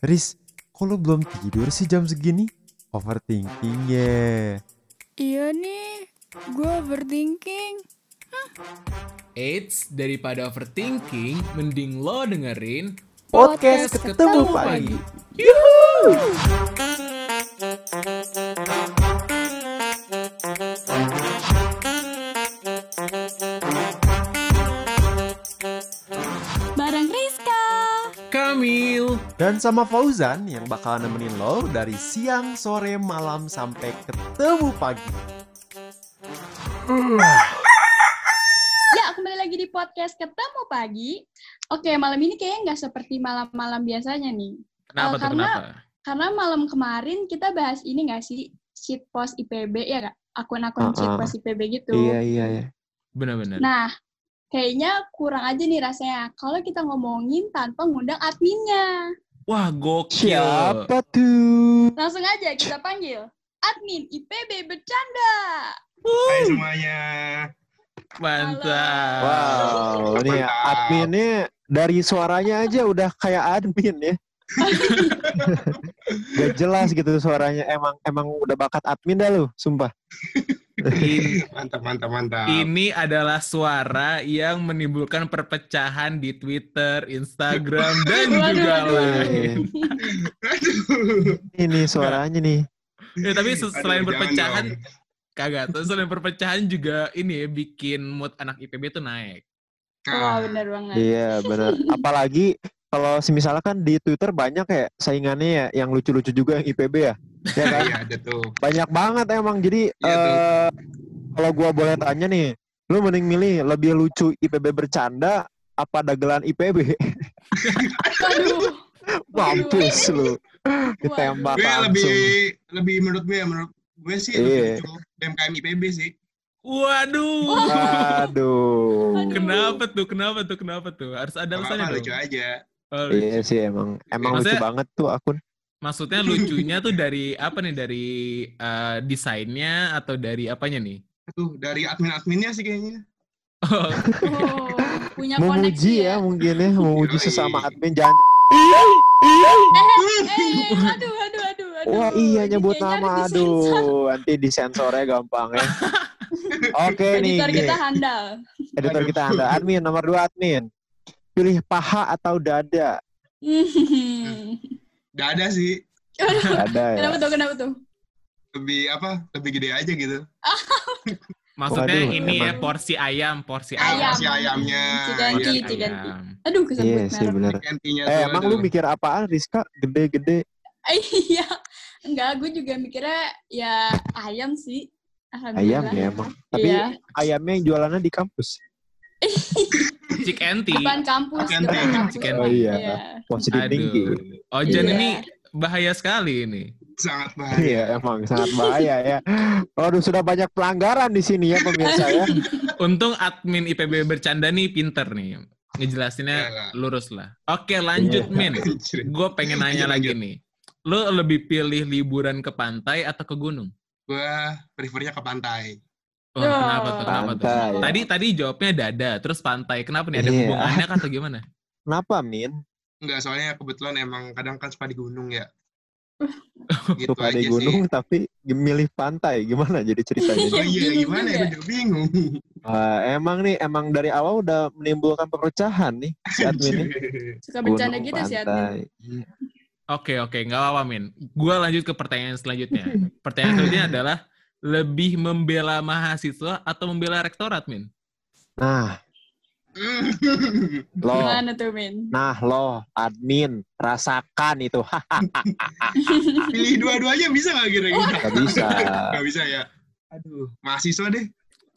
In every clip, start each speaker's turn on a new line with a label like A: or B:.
A: Riz, kok lu belum tidur sih jam segini? Overthinking ya.
B: Iya nih, gue overthinking.
C: Eits, daripada overthinking, mending lo dengerin
A: Podcast ketemu pagi.
B: Bareng
A: Dan sama Fauzan yang bakal nemenin lo dari siang, sore, malam sampai ketemu pagi.
B: Ya, kembali lagi di podcast Ketemu Pagi. Oke, malam ini kayaknya nggak seperti malam-malam biasanya nih.
C: Kenapa tuh,
B: karena-
C: kenapa?
B: Karena malam kemarin kita bahas ini nggak sih? Sheet post IPB, ya nggak? Akun-akun sheet
A: Uh-uh.
B: post IPB gitu.
A: iya iya.
C: Bener-bener.
B: Nah, kayaknya kurang aja nih rasanya kalau kita ngomongin tanpa ngundang adminnya.
C: Wah, gokil.
A: Siapa tuh?
B: Langsung aja kita panggil admin IPB bercanda.
D: Hai semuanya.
C: Mantap.
A: Wow, ini adminnya dari suaranya aja udah kayak admin ya. Gak jelas gitu suaranya. Emang emang udah bakat admin dah lu, sumpah.
C: In-
D: Mantap, mantap, mantap.
C: ini adalah suara yang menimbulkan perpecahan di Twitter, Instagram, dan
B: Waduh,
C: juga
B: waduh.
C: lain.
D: Aduh.
A: Ini suaranya nih.
C: Ya, tapi se- selain
D: Aduh,
C: perpecahan,
D: dong.
C: kagak. Terus selain perpecahan juga ini ya, bikin mood anak IPB tuh naik.
B: Wah,
D: Ah,
B: bener banget.
A: Iya benar. Apalagi kalau misalnya kan di Twitter banyak ya saingannya ya yang lucu-lucu juga yang IPB ya. Ya kan?
D: Iya, ada tuh.
A: banyak banget emang. Jadi
D: tuh.
A: eh kalau gua boleh tanya nih, lu mending milih lebih lucu IPB bercanda apa dagelan IPB?
B: Waduh.
A: Mampus lu. Ditembak
D: Gue
A: langsung.
D: lebih lebih menurut gue ya, menurut gue sih
A: Iya.
D: lebih lucu BMKM IPB sih.
C: Waduh.
A: Aduh.
B: Aduh.
C: Kenapa tuh? Kenapa tuh? Kenapa tuh? Harus ada alasannya dong.
D: lucu aja.
C: Oh, lucu.
A: Iya sih emang emang lucu
C: Maksudnya-
A: banget tuh akun.
C: Maksudnya lucunya tuh dari apa nih? Dari eh, desainnya atau dari apanya nih?
D: Tuh, dari admin-adminnya sih kayaknya.
C: Oh,
B: Oh, punya koneksi
A: Memuji ya
B: ya.
A: mungkin ya, memuji sesama admin jangan
B: Eh, aduh, aduh, aduh, aduh.
A: Wah iya nyebut nama aduh nanti disensornya gampang ya. Oke nih,
B: Editor kita handal.
A: editor kita anda admin nomor dua admin. Pilih paha atau dada?
B: Hmm.
D: Gak ada sih.
A: Dada ya.
B: kenapa tuh, kenapa tuh?
D: Lebih apa? Lebih gede aja gitu.
C: maksudnya
A: Waduh,
C: ini ya
A: emang.
C: porsi ayam, porsi
B: Ayam.
C: ayam.
D: Si ayamnya.
B: Ciganti, ciganti.
C: Ayam.
B: Aduh, kesebut
A: Iya sih.
D: Gantinya
A: Eh
D: tuh,
A: emang
D: aduh.
A: lu mikir apaan Rizka? Gede-gede.
B: Iya. Enggak, gue juga mikirnya ya ayam sih.
A: Ayam ya emang. Tapi
B: Iya.
A: ayamnya yang jualannya di kampus.
C: Cik Enti.
B: Depan kampus
D: Chicken
B: dong.
D: tea.
C: Chicken
A: Oh iya. Positif tinggi.
C: Ojan
B: Iya.
C: ini bahaya sekali ini.
D: sangat bahaya.
A: Iya emang sangat bahaya ya. Waduh sudah banyak pelanggaran di sini ya pemirsa ya.
C: Untung admin IPB bercanda nih pinter nih. Ngejelasinnya
D: Iyalah.
C: lurus lah. Oke lanjut
A: Iya.
C: Min. Gue pengen nanya
D: Lanjut,
C: lagi nih. Lo lebih pilih liburan ke pantai atau ke gunung?
D: Gue prefernya ke pantai.
C: Oh,
B: Oh.
C: kenapa tuh? Kenapa tuh?
A: Pantai, ya.
C: Tadi tadi jawabnya dada, terus pantai. Kenapa nih? Ada
A: Iya.
C: hubungannya kah atau gimana?
A: Kenapa Min?
D: Enggak, soalnya kebetulan emang kadang kan suka di gunung ya. gitu
A: Suka di gunung tapi milih pantai. Gimana jadi ceritanya?
D: sih. Oh iya, gimana ya? Gue juga bingung.
A: Wah, emang nih emang dari awal udah menimbulkan perpecahan nih si admin ini.
B: Suka bercanda
A: Gunung,
B: gitu sih admin.
A: pantai.
C: Oke, oke. Nggak apa-apa, Min. Gue lanjut ke pertanyaan selanjutnya. Pertanyaan selanjutnya adalah lebih membela mahasiswa atau membela rektorat, Min?
A: Nah, lo,
B: Gimana tuh, Min?
A: nah lo admin rasakan itu.
D: Pilih dua-duanya bisa nggak kira-kira?
A: Gak bisa.
D: Gak bisa ya. Aduh, mahasiswa deh.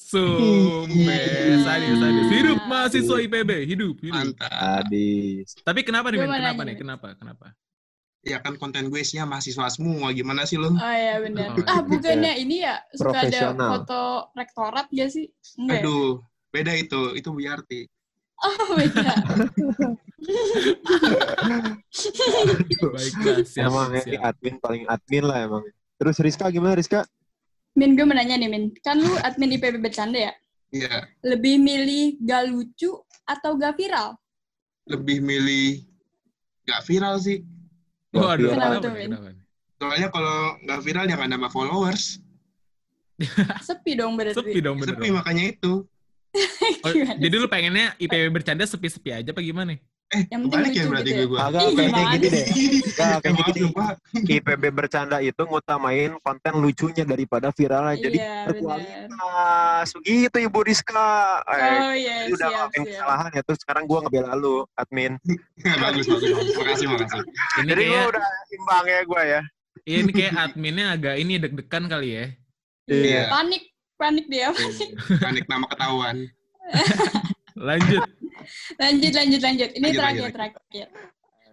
C: Sumpah, sadis, sadis. Hidup mahasiswa IPB, hidup, hidup.
D: Mantap.
A: Tadi
C: Tapi kenapa nih, Min? Kenapa nih. Kenapa? Kenapa?
D: Ya kan konten gue isinya mahasiswa semua. Gimana sih lo?
B: Oh iya benar.
C: Oh,
B: ah
A: gitu.
B: bukannya ini ya suka ada foto rektorat gak sih? Enggak. ya?
D: Aduh, beda itu. Itu Wiarti.
B: Oh beda.
C: Baiklah, siap,
A: emang ini admin paling admin lah emang. Terus Rizka gimana Rizka?
B: Min gue mau nanya nih Min. Kan lu admin IPB bercanda ya?
D: Iya,
B: Lebih milih gak lucu atau gak viral?
D: lebih milih gak viral sih.
C: Waduh.
B: Kenapa
C: kenapa, kenapa?
D: Soalnya kalau nggak viral ya nggak nambah followers.
B: Sepi dong berarti.
C: Sepi dong bener
D: Sepi
C: dong.
D: makanya itu.
C: Oh, jadi lu pengennya IPB bercanda sepi-sepi aja apa gimana?
D: Eh,
B: Yang penting
D: kebalik ya
B: lucu
D: berarti
B: gitu
D: gue
B: ya.
A: Agak
B: Ih,
A: kayaknya
B: gimana
A: gini deh. Enggak,
D: Eh,
A: kayaknya gini. IPB bercanda itu ngutamain konten lucunya daripada viralnya. Jadi
B: Iya,
A: berkualitas. Begitu Ibu Rizka. Eh,
B: Oh iya,
A: udah
B: siap.
A: kesalahan ya. Terus sekarang gue ngebela lu, admin.
D: bagus, bagus, bagus. Makasih, makasih.
C: Ini
A: Jadi gue
C: kayak
A: udah imbang ya gue ya.
C: iya, ini kayak adminnya agak ini deg-degan kali ya.
A: Iya.
B: Panik, panik dia.
D: Panik nama ketahuan.
C: Lanjut.
B: Lanjut, lanjut, lanjut. Ini
D: Lanjut,
B: terakhir,
D: lanjut.
B: terakhir.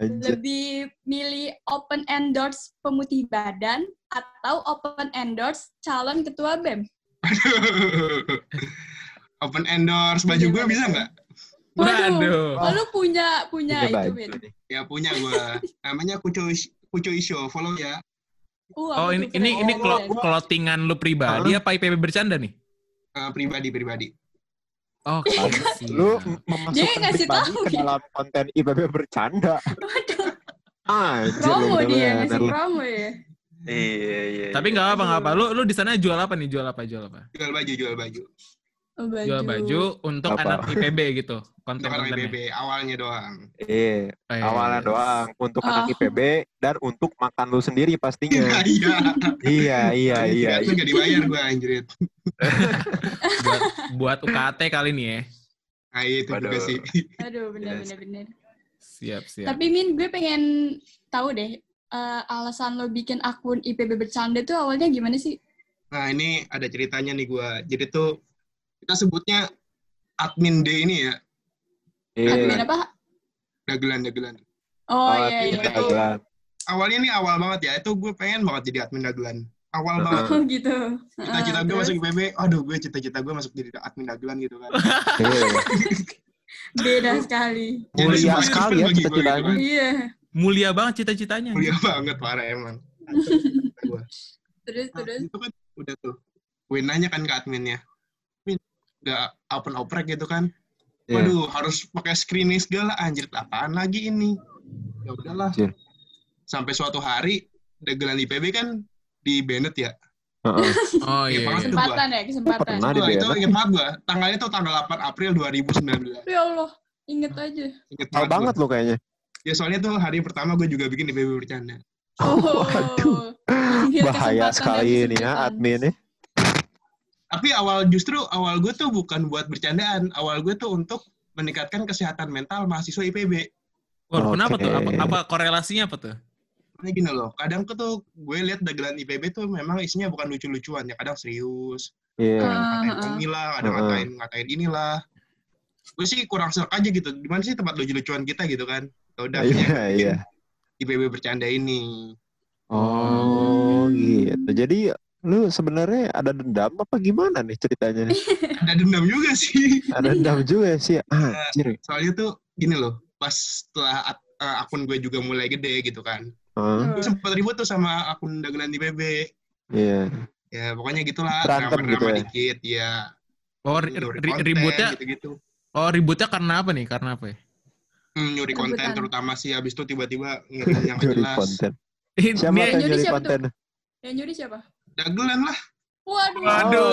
A: Anjir.
B: Lebih milih open endorse pemutih badan atau open endorse calon ketua BEM?
D: Open endorse baju gue bisa nggak?
C: Waduh.
B: Oh, lu punya punya
A: Punya
B: itu.
D: Ya punya gue. Namanya Kuco Kuco Show. Follow ya.
B: Uh,
C: Oh, ini ini ini
B: keren.
C: clo- clothingan lu pribadi apa IPB bercanda nih?
D: Eh, pribadi pribadi.
C: Oke.
A: Lu memasukkan
B: ngasih
A: pribadi
B: tahu
A: ke
B: ya.
A: dalam konten IPB bercanda.
B: Waduh,
A: Anjir,
B: promo
A: lu
B: dia, ngasih promo ya.
A: Iya, iya.
C: Tapi nggak apa nggak apa. Lu lu di sana jual apa nih? Jual apa? Jual apa?
D: Jual baju, jual baju.
B: Oh, baju.
C: Jual baju untuk
A: Apa?
C: anak IPB gitu.
D: Untuk orang
C: Konten-kontennya.
D: IPB awalnya doang.
A: Iya,
C: Eh,
A: awalnya doang untuk
B: Ah.
A: anak IPB dan untuk makan lu sendiri pastinya.
D: Iya.
A: iya, iya, iya.
D: Itu nggak dibayar gue anjrit.
C: buat buat UKT kali nih ya.
D: Nah itu juga
A: Waduh.
D: sih.
B: Aduh, bener,
A: Yes.
B: bener, bener.
C: Siap, siap.
B: Tapi Min, gue pengen tahu deh, eh, alasan lo bikin akun IPB bercanda tuh awalnya gimana sih?
D: Nah ini ada ceritanya nih gue. Jadi tuh kita sebutnya admin D ini ya.
A: Iya.
B: Admin apa?
D: Dagelan, dagelan.
B: Oh,
A: Oh,
B: iya, iya.
D: Itu-
A: Glan.
D: Awalnya nih awal banget ya. Itu gue pengen banget jadi admin dagelan. Awal
A: Heeh.
D: banget.
B: Oh gitu.
D: Cita-cita
B: Ah,
D: gue
B: terus
D: masuk IPB. Aduh gue cita-cita gue masuk jadi admin dagelan gitu kan.
A: Iya.
B: beda sekali.
D: Jadi
A: Mulia sekali ya
D: gue gitu
A: cita-citanya.
D: kan.
B: Iya.
C: Mulia banget cita-citanya.
D: Mulia banget parah emang.
B: Terus
D: Nah,
B: terus.
D: itu kan udah tuh. Gue nanya kan ke adminnya. Min, gak open oprek gitu kan.
A: Iya.
D: Waduh, harus pakai screening segala. Anjir, apaan lagi ini? Ya udahlah.
A: Anjir.
D: Sampai suatu hari, dagelan IPB kan di Bennett ya.
A: Heeh.
C: Oh iya. Iya.
B: Kesempatan ya, kesempatan.
A: pernah. di
D: Wah, itu inget banget gua. Tanggalnya tuh tanggal 8 April 2019.
B: Ya Allah, inget aja.
D: Inget gua.
A: banget lu kayaknya.
D: Ya soalnya tuh hari pertama gue juga bikin IPB bercanda.
B: Oh.
A: Waduh.
B: Ingat
A: Bahaya sekali ini ya admin nih.
D: Tapi awal justru awal gue tuh bukan buat bercandaan. Awal gue tuh untuk meningkatkan kesehatan mental mahasiswa IPB.
C: Waduh, kenapa
A: Oke.
C: tuh? Apa, apa korelasinya apa tuh?
D: Karena gini loh, kadang tuh gue lihat dagelan IPB tuh memang isinya bukan lucu-lucuan ya, kadang serius.
A: Iya.
B: Ah.
D: Kadang ngatain
B: Heeh.
D: inilah, kadang
A: Heeh.
D: ngatain ngatain inilah. Gue sih kurang serak aja gitu. Di mana sih tempat lucu-lucuan kita gitu kan? Ya udah
A: Iya,
D: gue bikin
A: iya.
D: IPB bercanda ini.
A: Oh, gitu. Jadi lu sebenarnya ada dendam apa gimana nih ceritanya nih?
D: Ada dendam juga sih.
A: Ada dendam juga sih. Anjir.
D: Soalnya tuh gini loh, pas setelah eh, akun gue juga mulai gede gitu kan.
A: Heeh.
D: Gue sempat ribut tuh sama akun dagelan IPB.
A: Iya.
D: Ya pokoknya gitulah,
A: Berantem gitu ya?
D: dikit, ya.
C: Oh, ri- ri-
D: konten,
C: ributnya
D: gitu-gitu.
C: oh ributnya karena apa nih? Karena apa ya?
D: Hmm, nyuri konten terutama sih habis itu tiba-tiba yang
A: Nyuri
D: jelas.
A: konten. Siapa yang
B: Nyuri
A: nyuri
B: siapa
A: konten?
B: Yang nyuri siapa?
D: Dagelan lah.
B: Waduh.
C: Waduh.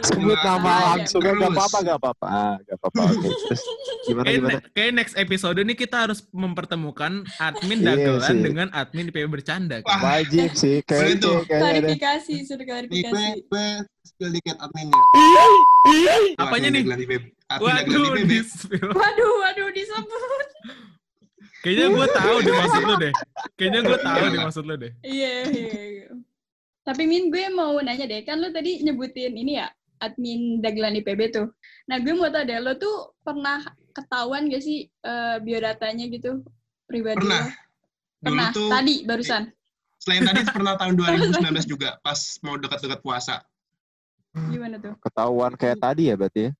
A: Sebut nama langsung kan gak apa-apa, gak apa-apa. Ah, Gak apa-apa. Terus gimana
C: Kayak,
A: gimana?
C: kayak next episode ini kita harus mempertemukan admin
A: Iya
C: dagelan
A: sih.
C: dengan admin IPB bercanda.
D: Wah,
C: Kan?
A: Wajib sih. Kayaknya ada.
B: Klarifikasi, suruh
D: Nih gue,
B: klarifikasi.
D: gue spill dikit adminnya.
C: Apanya
D: Admin
C: nih?
D: Dagelan IPB. Admin Dagelan
C: Waduh,
D: IPB.
C: di-spill.
B: Waduh, waduh disebut.
C: Kayaknya gue tahu deh maksud lu deh. Kayaknya gue tahu deh maksud lu deh.
B: Iya, iya, iya. Tapi Min, gue mau nanya deh, kan lo tadi nyebutin ini ya, admin dagelan IPB tuh. Nah, gue mau tau deh, lo tuh pernah ketahuan gak sih eh, biodatanya gitu, pribadi
D: Pernah.
B: lo?
D: Dulu
B: Pernah,
D: tuh,
B: tadi, barusan.
D: selain tadi pernah tahun 2019 juga, pas mau dekat-dekat puasa.
B: Gimana tuh?
A: Ketahuan kayak tadi ya berarti ya?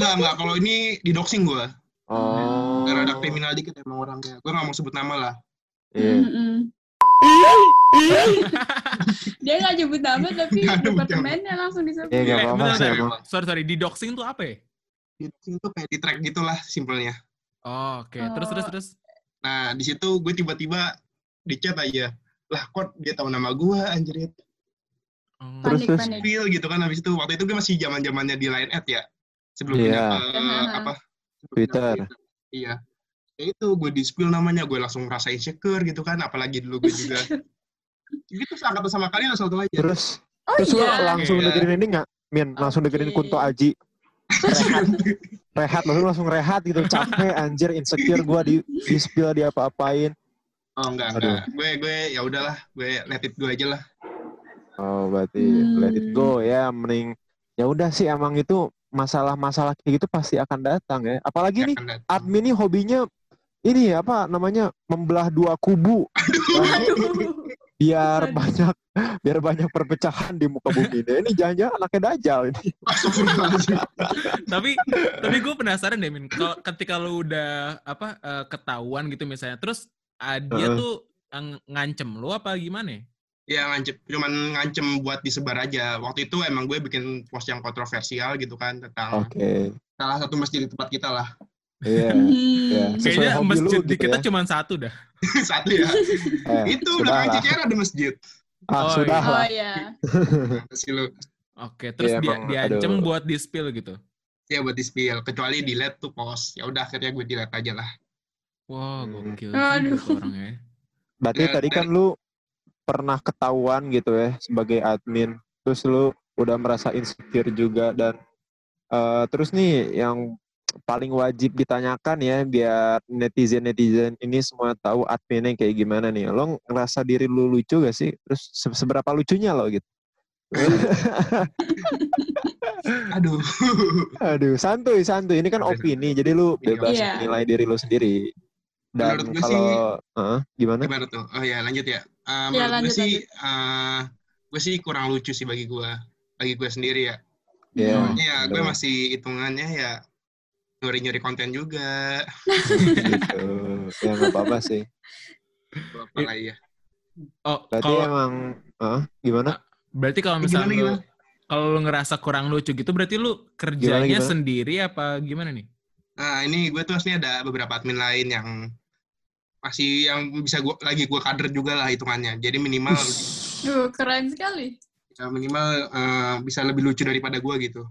D: Enggak, enggak. Kalau ini di doxing gue.
A: Oh.
D: Karena ada kriminal dikit emang orangnya. Gue gak mau sebut nama lah.
A: Iya.
B: Mm-mm. Dia nggak nyebut nama, tapi departemennya langsung disebut.
A: Iya, nggak
C: Eh,
A: apa-apa sih.
C: Sorry, sorry. Di doxing tuh apa ya?
D: Di doxing tuh kayak di track gitulah simpelnya.
C: Oh, oke. Terus, terus,
B: Oh.
C: terus.
D: Nah, di situ gue tiba-tiba di chat aja. Lah kok dia tahu nama gua anjir.
C: Oh.
A: Terus,
B: Panik,
A: terus.
B: panik.
D: Spill gitu kan habis itu. Waktu itu gue masih zaman-zamannya di line ad ya. Sebelum
A: Iya.
D: pindah ke apa? sebelum
A: Twitter.
D: ke Iya. Ya itu gue di spill namanya, gue langsung merasa insecure gitu kan, apalagi dulu gue juga. gitu seangkatan sama kalian langsung tahu aja.
A: Terus
B: Oh
A: terus lu
B: iya.
A: langsung
D: Iya.
A: dengerin ini nggak? Min, langsung dengerin. Kunto Aji. Rehat, rehat lalu langsung rehat gitu capek anjir insecure gua di di spill dia apa-apain.
D: Oh enggak,
A: Aduh.
D: enggak. Gue gue ya udahlah, gue let it go aja lah.
A: Oh, berarti
B: Hmm.
A: let it go ya, mending ya udah sih emang itu masalah-masalah kayak gitu pasti akan datang ya. Apalagi nih
D: Akan datang.
A: admin nih hobinya ini apa namanya membelah dua kubu
B: Aduh.
A: Biar
B: Aduh.
A: banyak biar banyak perpecahan di muka bumi ini. Ini jangan-jangan anaknya dajal ini.
C: Tapi tapi gue penasaran deh Min, kalau ketika lu udah apa eh, ketahuan gitu misalnya, terus ah, dia
A: Heeh.
C: tuh ng- ngancem lu apa gimana? ya?
D: ngancem, cuman ngancem buat disebar aja. Waktu itu emang gue bikin post yang kontroversial gitu kan tentang
A: Oke.
D: salah satu masjid di tempat kita lah.
A: Iya.
B: Hmm.
A: Iya. Sesuai
C: Kayaknya
A: hobi lu
C: masjid di
A: gitu
C: kita
A: ya.
C: cuma satu dah.
D: Satu ya.
A: Eh,
D: itu belakang. Cicer ada masjid.
A: Ah,
C: Oh,
A: sudah
B: Oh
A: lah.
B: iya.
D: Kasih lu.
C: Oke, terus
A: Iya,
C: dia
A: emang,
C: diancem
A: aduh.
C: buat di spill gitu.
D: Ya buat di spill. Kecuali delete tuh post. Ya udah akhirnya gue delete aja lah.
C: Wah,
A: Hmm.
C: gokil
B: Aduh.
C: juga tuh orangnya.
A: Berarti
D: Dan-
A: tadi kan lu pernah ketahuan gitu ya sebagai admin. Terus lu udah merasa insecure juga dan eh, terus nih yang paling wajib ditanyakan ya biar netizen-netizen ini semua tahu adminnya kayak gimana nih. Lo ngerasa diri lu lucu gak sih? Terus se- seberapa lucunya lo gitu?
D: Aduh.
A: Aduh, santuy, santuy. Ini kan opini, jadi lu bebas
B: Iya.
A: menilai diri lu sendiri. Dan
D: Menurut gue
A: kalau Heeh, gimana?
D: Gimana tuh? Oh ya lanjut ya. Eh,
B: Ya,
D: menurut
B: lanjut,
D: gue sih, eh, gue sih kurang lucu sih bagi gue. Bagi gue sendiri ya.
A: Iya.
D: Soalnya ya gue masih hitungannya ya nyuri-nyuri konten juga.
A: gitu. Ya nggak apa-apa sih.
D: Apa lah ya.
C: Oh,
A: Berarti
C: kalau
A: emang Hah? gimana?
C: berarti kalau misalnya
D: gimana,
C: lu
D: gimana?
C: kalau lu ngerasa kurang lucu gitu berarti lu kerjanya
A: gimana?
C: sendiri apa gimana nih?
D: Nah ini gue tuh aslinya ada beberapa admin lain yang masih yang bisa gue lagi gue kader juga lah hitungannya. Jadi minimal
B: Duh, keren sekali.
D: ya minimal eh, bisa lebih lucu daripada gue gitu.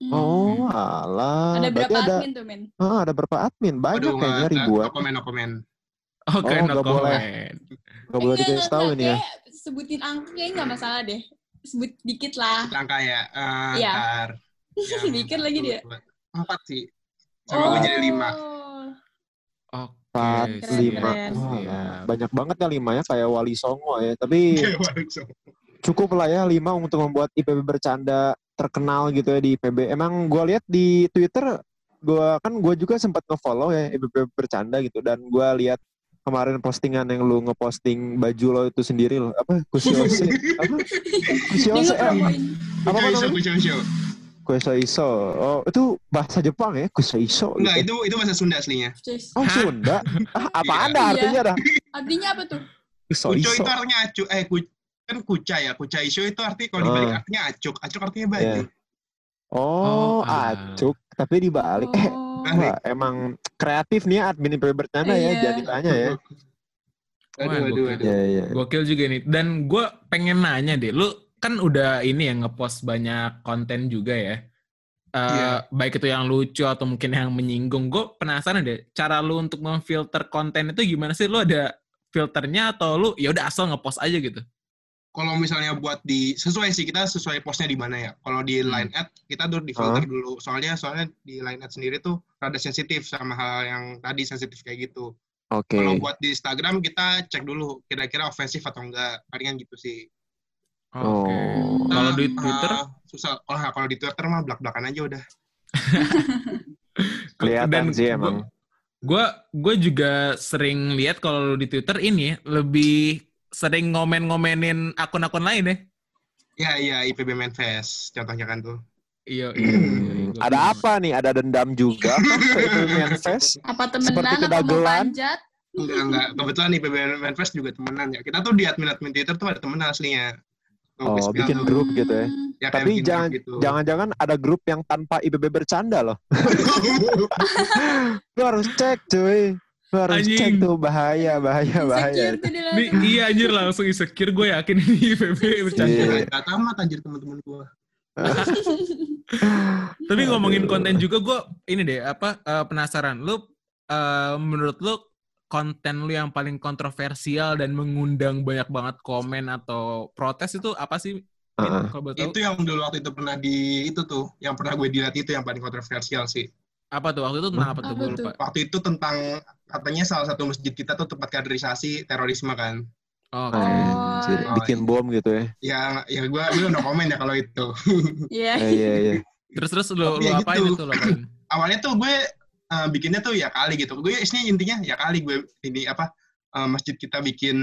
B: Hmm.
A: Oh, alah.
B: ada
A: Berarti
B: berapa
A: ada
B: admin tuh, Men?
A: ah, ada berapa admin? Banyak
D: Waduh,
A: kayaknya ribuan.
D: no komen, no komen.
C: Oke,
A: Oh,
C: no
A: nggak boleh.
C: comment.
A: Gak boleh
B: Eh,
A: dikasih tahu ini ya.
B: Sebutin angka kayaknya nggak masalah deh. Sebut dikit lah.
D: Angka ya. Eh,
B: Iya.
D: ntar.
B: Lagi dia.
D: Empat sih. Sama gue jadi lima.
B: Oh.
C: Oke,
A: Empat, lima. Oh, alah. banyak banget ya lima ya kayak Wali Songo ya. Tapi cukup lah ya lima untuk membuat IPB bercanda terkenal gitu ya di IPB. Emang gue lihat di Twitter, gua kan gue juga sempat ngefollow ya IPB bercanda gitu dan gue lihat kemarin postingan yang lu ngeposting baju lo itu sendiri lo apa kusiose apa kusiose eh, apa
D: iso,
A: namanya
D: kucho iso.
A: oh itu bahasa Jepang ya kusiso
D: Enggak,
A: gitu.
D: itu itu bahasa Sunda aslinya.
A: Oh
C: Hah?
A: Sunda ah, apa
D: Iya.
A: anda artinya dah
B: Artinya apa tuh?
A: Kusiso
D: itu artinya acu, eh ku, kan kuca ya, kuca iso itu arti kalau dibalik
A: Ah.
D: artinya acuk, acuk artinya baju.
A: oh
C: Oh, ah.
A: acuk tapi dibalik eh
B: Oh.
A: Wah, emang kreatif nih ya admin IPB bercanda ya,
B: Iya.
A: jangan ditanya ya.
D: Aduh, aduh, aduh.
A: Iya, iya.
C: Gokil juga nih. Dan gue pengen nanya deh, lu kan udah ini ya ngepost banyak konten juga ya. Eh,
D: Iya.
C: Baik itu yang lucu atau mungkin yang menyinggung. Gue penasaran deh, cara lu untuk memfilter konten itu gimana sih? Lu ada filternya atau lu ya udah asal ngepost aja gitu?
D: Kalau misalnya buat di sesuai sih kita sesuai postnya di mana ya. Kalau di
C: Hmm.
D: line ad kita tuh di filter dulu. Soalnya soalnya di line ad sendiri tuh rada sensitif sama hal yang tadi sensitif kayak gitu.
A: Oke.
D: Kalau buat di Instagram kita cek dulu kira-kira ofensif atau enggak. Palingan gitu sih.
A: Oh.
C: Oke. Kalau di
D: Nah,
C: Twitter,
D: uh, susah. Oh, kalau di Twitter mah belak-belakan aja udah.
A: Kelihatan sih emang.
C: Gue gue juga sering lihat kalau di Twitter ini lebih sering ngomen-ngomenin akun-akun lain ya.
D: Ya, iya IPB Manfest contohnya kan tuh.
C: Iya, iya. iya,
A: Hmm,
C: gua
A: ada apa nih? Ada dendam juga kan IPB Manfest?
B: Apa
A: Seperti
B: temenan mau
A: kedagelan.
B: panjat?
D: Enggak, enggak. Kebetulan IPB Manfest juga temenan ya. Kita tuh di admin-admin Twitter tuh ada temen aslinya.
A: Oh, bikin grup gitu ya.
D: Ya, kayak
A: Tapi jangan
D: gitu.
A: jangan-jangan ada grup yang tanpa IPB bercanda loh. Lu harus cek cuy. Lu harus
C: Anjing.
A: cek tuh bahaya, bahaya, bahaya.
B: Langsung.
C: iya anjir langsung insecure gue yakin ini IPB bercanda.
A: Iya.
D: Gak tamat anjir teman-teman gue.
C: Tapi ngomongin konten juga gue ini deh apa eh, penasaran. Lu eh, menurut lu konten lu yang paling kontroversial dan mengundang banyak banget komen atau protes itu apa sih? Boleh tahu.
D: Itu yang dulu waktu itu pernah di itu tuh, yang pernah gue dilihat itu yang paling kontroversial sih.
C: Apa tuh waktu itu tentang apa tuh?
B: Apa
C: Gue
B: tuh?
C: lupa.
D: Waktu itu tentang katanya salah satu masjid kita tuh tempat kaderisasi terorisme kan.
C: Oke.
B: Oh.
A: Anjir, bikin bom gitu ya.
D: Ya, ya gue gue udah komen ya kalau itu.
B: Iya.
A: Iya, iya.
C: Terus terus lu, lu
D: Iya,
C: apain
D: gitu.
C: itu lu apain?
D: Awalnya tuh gue eh, bikinnya tuh ya kali gitu. Gue isinya intinya ya kali gue ini apa eh, masjid kita bikin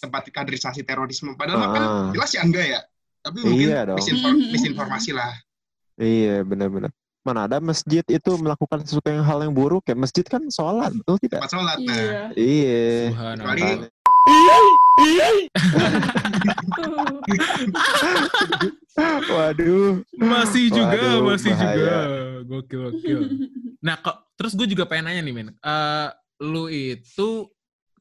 D: tempat kaderisasi terorisme. Padahal kan
A: Ah.
D: jelas ya enggak ya. Tapi mungkin
A: Iya dong.
D: misinfor- misinformasi lah.
A: Iya, benar-benar. Mana ada masjid itu melakukan sesuatu yang hal yang buruk ya? Masjid kan sholat, betul tidak?
D: Tempat sholat. Nah,
B: Iya.
A: Iya.
C: Subhanallah.
D: Kecuali-
A: Waduh.
C: Masih juga,
A: Waduh,
C: masih
A: bahaya.
C: juga. Gokil, gokil. Nah, kok terus gue juga pengen nanya nih, men. Eh, lu itu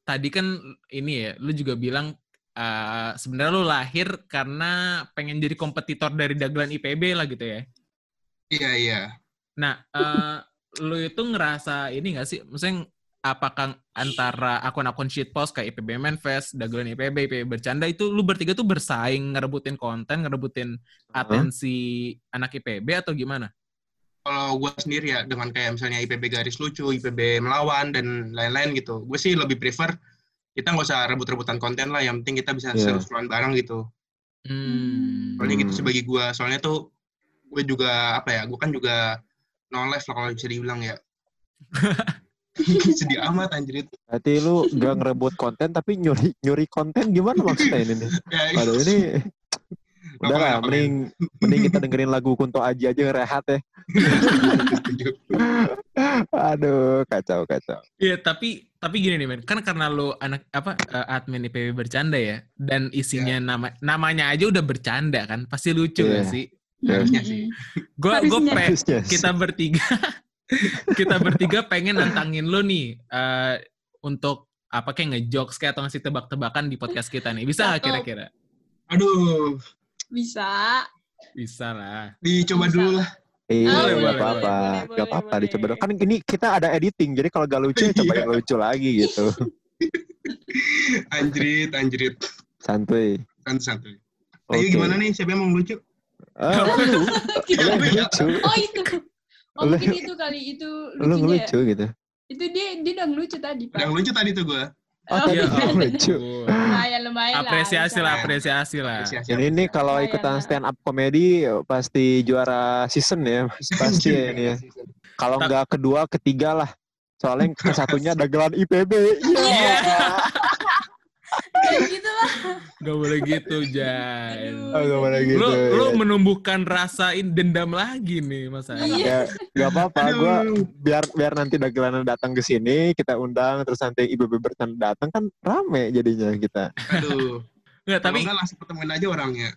C: tadi kan ini ya, lu juga bilang eh, sebenarnya lu lahir karena pengen jadi kompetitor dari dagelan IPB lah gitu ya.
D: Iya, iya.
C: Nah, eh, lu itu ngerasa ini gak sih? Maksudnya apakah antara akun-akun shitpost kayak IPB Manfest, dagelan IPB, IPB bercanda itu lu bertiga tuh bersaing ngerebutin konten, ngerebutin atensi anak IPB atau gimana?
D: Kalau gue sendiri ya, dengan kayak misalnya IPB garis lucu, IPB melawan, dan lain-lain gitu. Gue sih lebih prefer kita nggak usah rebut-rebutan konten lah. Yang penting kita bisa
A: Iya.
D: seru-seruan bareng gitu.
C: Hmm.
D: Soalnya gitu sebagai gue. Soalnya tuh gue juga apa ya? Gue kan juga no life lah kalau bisa dibilang ya. Sedih amat anjir itu.
A: Berarti lu gak ngerebut konten tapi nyuri nyuri konten gimana maksudnya ini nih?
D: Ya,
A: Aduh ini udah lah, mending mending kita dengerin lagu Kunto Aji aja rehat ya. Aduh, kacau kacau.
C: Iya, tapi tapi gini nih, men. Kan karena lu anak apa eh, admin IPB bercanda ya dan isinya nama namanya aja udah bercanda kan. Pasti lucu
A: Iya.
C: gak sih?
D: Harusnya sih.
C: Gue gue
A: sih.
C: kita bertiga kita bertiga pengen nantangin lu nih eh, untuk apa kayak ngejokes kayak atau ngasih tebak-tebakan di podcast kita nih. Bisa nggak kira-kira?
D: Aduh,
B: Bisa.
C: Bisa lah.
D: dicoba
B: Bisa.
D: dulu lah.
A: Iya,
C: Boleh,
A: nggak
C: boleh,
A: apa-apa,
B: boleh,
A: nggak
B: boleh,
A: apa-apa
B: boleh.
A: dicoba dong. Kan ini kita ada editing, jadi kalau gak lucu ya coba
D: Iya.
A: yang lucu lagi gitu.
D: Anjrit, anjrit.
A: Santuy.
D: Santai-santai. Ayo
A: Oke.
D: gimana nih? Siapa yang mau lucu?
A: Ah, lu,
B: Kita
A: lu yang lucu,
B: Oh itu. Oh
A: Lu-
B: mungkin itu kali itu
A: lu
B: lucunya. ya.
A: ngelucu gitu.
B: Itu dia dia udah ngelucu tadi pak.
D: Yang lucu tadi tuh gue.
A: Oh,
B: Oh,
C: Iya,
A: lu
C: oh,
A: lucu.
B: lumayan lumayan lah.
C: Apresiasi lah, apresiasi lah.
D: Apresiasi,
A: Ini nih
D: apresiasi.
A: kalau
B: Lumayan
A: ikutan
B: lah.
A: stand up comedy pasti juara season ya, pasti ya ini ya. Kalau nggak kedua, ketiga lah. Soalnya ke satunya dagelan IPB. Iya.
B: Kayak gitu lah.
C: Gak boleh gitu, Jan.
A: Oh, nggak boleh gitu.
C: Lu, lu
A: ya.
C: menumbuhkan rasain dendam lagi nih, Mas Ari.
B: Iya.
A: Ya, gak apa-apa. Gua biar biar nanti dagelan datang ke sini, kita undang terus nanti IPB bertanda datang kan rame jadinya kita.
D: Aduh.
C: Nggak,
D: Tapi enggak langsung ketemuin aja orangnya.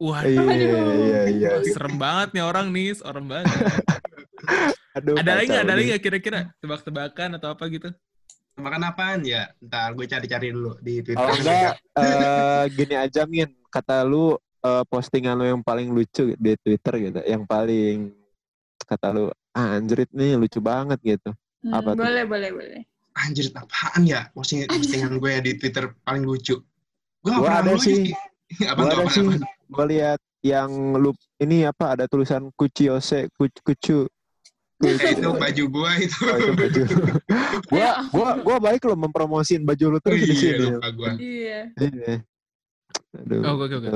C: wah,
A: Iya,
B: Aduh.
A: iya, iya.
C: serem banget nih orang nih, serem banget.
A: Aduh,
C: ada lagi nggak? Ada lagi nggak kira-kira tebak-tebakan atau apa gitu?
D: Makan apaan ya? Ntar gue cari-cari dulu di Twitter.
A: Kalau enggak eh, gini aja Min, kata lu eh, postingan lu yang paling lucu di Twitter gitu, yang paling kata lu ah, anjrit nih lucu banget gitu.
B: Hmm,
A: Apa tuh?
B: boleh boleh boleh.
D: Anjir, apaan ya? Posting, postingan gue di Twitter paling lucu. Gue gak pernah
A: ada
D: lucu
A: sih.
D: Apa
A: Gua
D: tuh?
A: ada
D: Apa
A: sih, gua lihat yang lu ini apa ada tulisan kuciose kucu kucu.
D: Itu baju gue itu.
A: Oh, itu baju. gua gua gua baik lo mempromosin baju lu
D: Oh
A: terus di
D: iya,
A: sini.
D: lupa gue.
B: Iya.
A: Iya. Aduh.
C: Oh, oke, oke.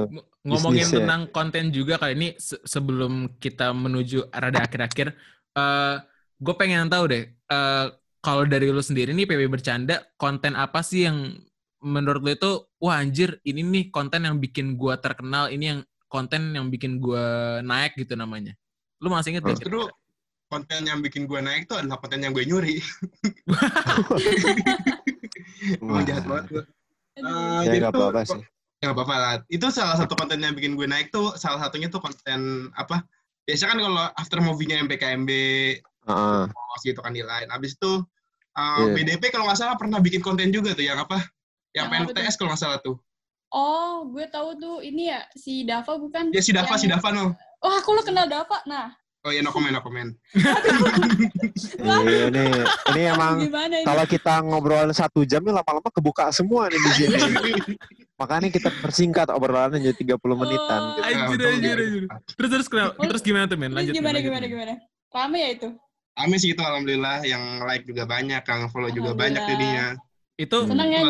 C: Ngomongin
A: Bisnis ya.
C: tentang konten juga kali ini se- sebelum kita menuju rada akhir-akhir, eh gue pengen tahu deh, eh kalau dari lu sendiri nih PB bercanda, konten apa sih yang menurut lu itu, wah anjir, ini nih konten yang bikin gua terkenal, ini yang konten yang bikin gua naik gitu namanya. Lu masih inget gak?
D: Justru konten yang bikin gue naik tuh adalah konten yang gue nyuri. Emang
A: Wah.
D: jahat banget gue.
B: Aduh.
A: Ya nggak apa-apa sih.
D: Ya nggak apa-apa lah. Itu salah satu konten yang bikin gue naik tuh, salah satunya tuh konten apa? Biasanya kan kalau after movie-nya MPKMB,
A: Heeh.
D: promosi itu kan di lain. Abis itu Uh,
A: Iya.
D: BDP kalau nggak salah pernah bikin konten juga tuh yang apa? Yang
B: Yang?
D: PNTS kalau nggak salah tuh.
B: Oh, gue tahu tuh ini ya si Dava bukan?
D: Ya si Dava,
B: Yang-
D: si Dava no.
B: Oh, aku lo kenal Dava. Nah,
D: Oh iya, no comment, no comment.
A: Iya, ini ini emang
B: gimana ini?
A: kalau kita ngobrol satu jam nih lama-lama kebuka semua nih di sini. Makanya kita persingkat obrolannya jadi 30 menitan.
B: Oh.
A: Gitu.
C: Anjir, anjir, anjir. Terus terus kenapa? Terus gimana tuh men?
B: Terus
C: Lanjut. Men,
B: gimana gimana
C: men.
B: gimana? Rame ya itu?
D: Kami sih itu alhamdulillah yang like juga banyak, yang follow juga banyak jadinya.
C: Itu
B: Senang ya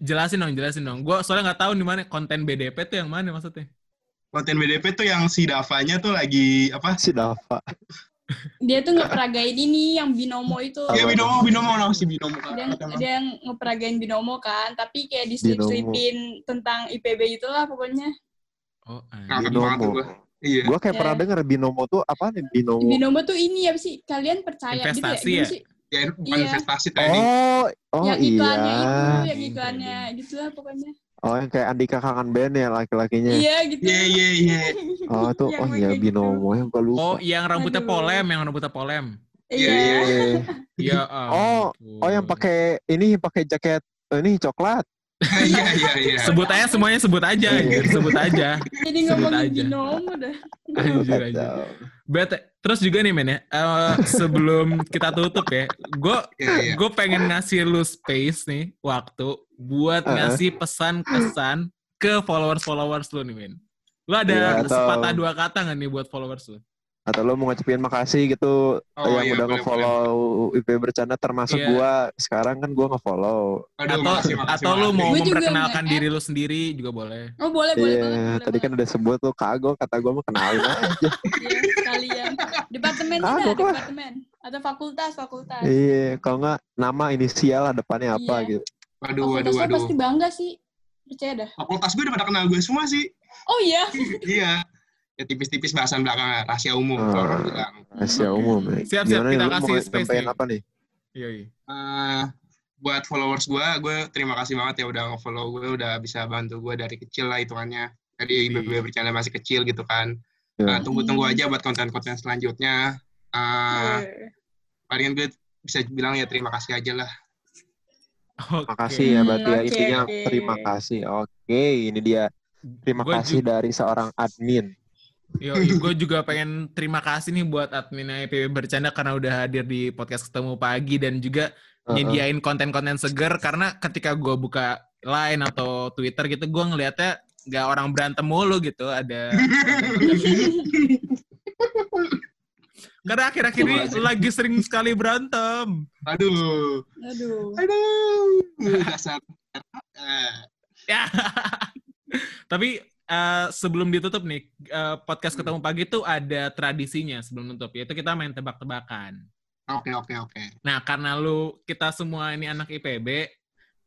C: jelasin dong, jelasin dong. Gua soalnya nggak tahu di mana konten BDP tuh yang mana maksudnya.
D: Konten BDP tuh yang si Davanya tuh lagi apa?
A: Si Dava.
B: Dia tuh ngeperagain ini yang binomo itu.
D: Iya binomo, binomo no si binomo.
B: Dia,
D: Kata-
B: dia yang ngeperagain binomo kan, tapi kayak diselip-selipin tentang IPB itulah pokoknya.
C: Oh,
D: tuh
A: Binomo.
D: gua. Iya.
A: Gua kayak
B: Ya.
A: pernah denger binomo tuh apa nih binomo?
B: Binomo tuh ini ya sih? Kalian percaya
C: Investasi
B: gitu ya?
C: ya?
D: Ya bukan
B: Iya.
D: investasi trading.
A: Oh, oh
B: yang
A: iya.
B: iklannya itu, yang iklannya gitu lah pokoknya.
A: Oh, yang kayak Andika kangen band ya laki-lakinya.
B: Iya gitu.
D: Iya iya iya.
A: Oh, tuh
B: Yang
A: oh
B: gue
A: iya
B: gitu.
A: binomo yang gua lupa.
C: Oh, yang rambutnya
B: Aduh.
C: polem, yang rambutnya polem.
B: Iya.
D: Iya,
A: Iya.
C: Iya.
A: Oh, Oh, yang pakai ini pakai jaket eh, ini coklat.
D: Iya iya iya.
C: sebut aja semuanya sebut aja,
A: Iya.
C: anjir, sebut aja.
B: Jadi
C: Sebut
B: ngomongin
C: aja.
B: binomo dah.
C: Anjir, anjir.
A: Kacau.
C: Bete. Terus juga nih men ya, eh, sebelum kita tutup ya, gue
D: Iya iya.
C: gue pengen ngasih lu space nih waktu buat ngasih pesan-pesan ke followers-followers lu nih men. Lu ada
A: Iya, atau-
C: sepatah dua kata nggak nih buat followers lu?
A: Atau lo mau ngucapin makasih gitu
D: Oh,
A: yang
D: iya,
A: udah
D: boleh,
A: nge-follow IP bercanda termasuk
C: Iya.
A: gua. Sekarang kan gua nge-follow.
D: Aduh,
C: atau
D: makasih, makasih,
C: atau lu
D: makasih.
C: mau memperkenalkan diri lu sendiri juga boleh.
B: Oh boleh boleh
A: Iya,
B: banget. boleh
A: tadi kan
B: banget.
A: udah sebut tuh kagok kata gua mau kenalin aja.
B: Iya, sekalian. Departemen ada,
A: lah.
B: departemen. Atau fakultas, fakultas.
A: iya, kalau nggak nama inisial lah depannya apa
B: Iya.
A: gitu.
D: Waduh waduh
B: lo
D: waduh.
B: pasti bangga sih. Percaya dah.
D: Fakultas gue udah pada kenal gue semua sih.
B: Oh iya.
D: iya. Ya tipis-tipis bahasan belakang rahasia umum
A: Oh.
D: kalau orang bilang.
A: Rahasia umum. ya.
C: Siap, siap,
A: Gimana nih,
C: kita
A: mau
C: kasih space nih.
A: apa nih?
C: Iya, iya.
D: Eh, buat followers gue, gue terima kasih banget ya udah nge-follow gue, udah bisa bantu gue dari kecil lah hitungannya. Tadi
C: Iya.
D: BBB bercanda masih kecil gitu kan.
A: Ya.
D: Eh, tunggu-tunggu
B: Hmm.
D: aja buat konten-konten selanjutnya. Eh,
B: Weh.
D: palingan gue bisa bilang ya terima kasih aja lah.
C: Oke.
A: Makasih ya
B: Hmm,
A: berarti ya
B: oke,
A: intinya
B: oke.
A: terima kasih. Oke, ini dia. Terima
C: Gua
A: kasih dari seorang admin.
C: Yo, gue juga pengen terima kasih nih buat admin IPB bercanda karena udah hadir di podcast ketemu pagi dan juga nyediain konten-konten seger karena ketika gue buka line atau Twitter gitu gue ngelihatnya nggak orang berantem mulu gitu ada karena akhir-akhir ini lagi sering sekali berantem
D: Aduh.
B: Aduh.
D: Aduh. Dasar. Eh,
C: ya tapi eh, sebelum ditutup nih eh, podcast ketemu pagi tuh ada tradisinya sebelum tutup yaitu kita main tebak-tebakan
D: Oke oke oke.
C: Nah, karena lu kita semua ini anak IPB, eh,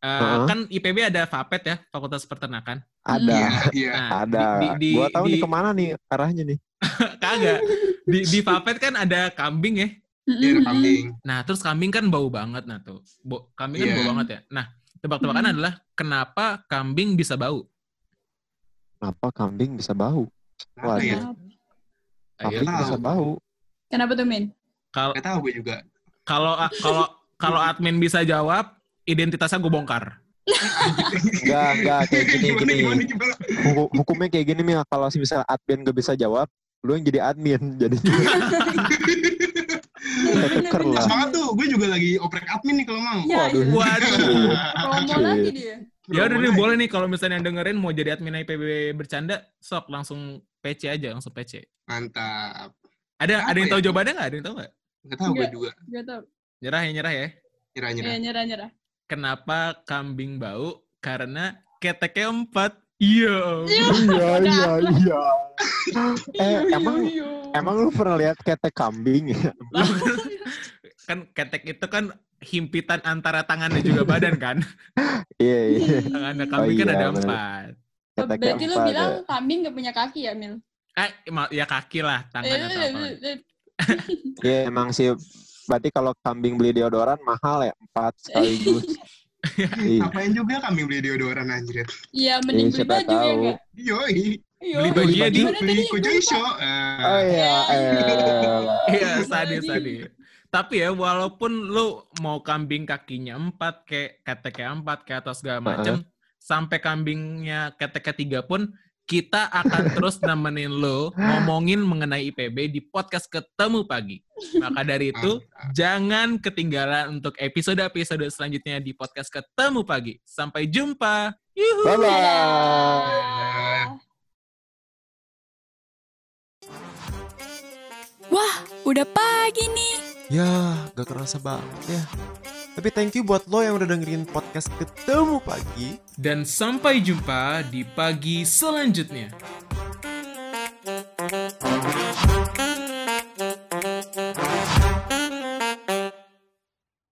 A: Heeh.
C: kan IPB ada FAPET ya, Fakultas Peternakan.
A: Ada.
D: Iya iya.
C: Nah,
A: Ada.
C: Di, di,
A: gua tahu
C: di,
A: nih ke mana nih arahnya nih.
C: Kagak. Di, di FAPET kan ada kambing ya.
D: Iya ada kambing.
C: Nah, terus kambing kan bau banget nah tuh. Bo, kambing kan
D: Iya.
C: bau banget ya. Nah, tebak-tebakan
B: Hmm.
C: adalah kenapa kambing bisa bau?
A: Kenapa kambing bisa bau?
D: Apa ya?
A: Waduh.
C: Ayo.
A: Kambing bisa
D: tahu.
A: bau.
B: Kenapa tuh, Min?
C: Kalau
D: Gak tahu gue juga.
C: kalau kalau kalau admin bisa jawab, identitasnya gue bongkar.
A: Enggak, enggak kayak gini
D: Gimana,
A: gini.
D: gimana, gimana?
A: Hukum- hukumnya kayak gini nih kalau misalnya admin gak bisa jawab, lu yang jadi admin. Jadi tuker lah.
D: Semangat tuh, gue juga lagi oprek admin nih kalau mau.
B: Ya,
A: Waduh.
B: iya.
C: Waduh.
B: Promo lagi dia.
C: Ya udah nih boleh nih kalau misalnya dengerin mau jadi admin IPB bercanda, sok langsung PC aja, langsung PC.
D: Mantap.
C: Ada
D: Apa
C: ada yang
D: ya?
C: tahu jawabannya nggak? Ada yang tahu nggak?
D: Gak tahu gue
B: Enggak.
D: juga.
B: Gak tau.
C: Nyerah ya nyerah ya.
D: Nyerah-nyerah.
B: Ya, nyerah-nyerah.
C: Kenapa kambing bau? Karena keteknya empat. Iya.
B: Iya.
A: Iya, iya, iya. Eh,
B: Iyo,
A: emang
B: iyo, iyo.
A: emang lu pernah lihat ketek kambing ya?
C: kan ketek itu kan himpitan antara tangan dan juga badan kan.
A: Iya, iya.
C: Tangannya kambing kan
A: iya,
C: ada
A: bener.
C: empat.
B: Oh, Berarti lu bilang
A: ya.
B: kambing gak punya kaki ya, Mil?
C: Eh, ya kaki lah, tangan
B: Eh,
C: apa. lagi.
A: Iya, emang sih. Berarti kalau kambing beli deodoran mahal ya, empat sekaligus. Iya.
D: Ngapain juga kami beli deodoran anjir.
B: Iya, mending
A: Iya,
B: beli
A: siapa
B: baju ya?
D: Yoi.
B: Iya.
C: Beli baju ya, di-
D: Beli? Kojo. Isho.
A: Oh
D: Eh,
A: iya, eh.
C: Iya, sadis, sadis. Tapi ya walaupun lu mau kambing kakinya empat kayak keteknya empat kayak atau segala macem, sampai kambingnya ketek ketiga pun kita akan terus nemenin lo ngomongin mengenai IPB di podcast ketemu pagi. Maka dari itu jangan ketinggalan untuk episode-episode selanjutnya di podcast ketemu pagi. Sampai jumpa. Yuhu.
A: Bye bye.
E: Wah, udah pagi nih.
F: Ya, gak kerasa banget ya. Tapi thank you buat lo yang udah dengerin podcast Ketemu Pagi.
C: Dan sampai jumpa di pagi selanjutnya.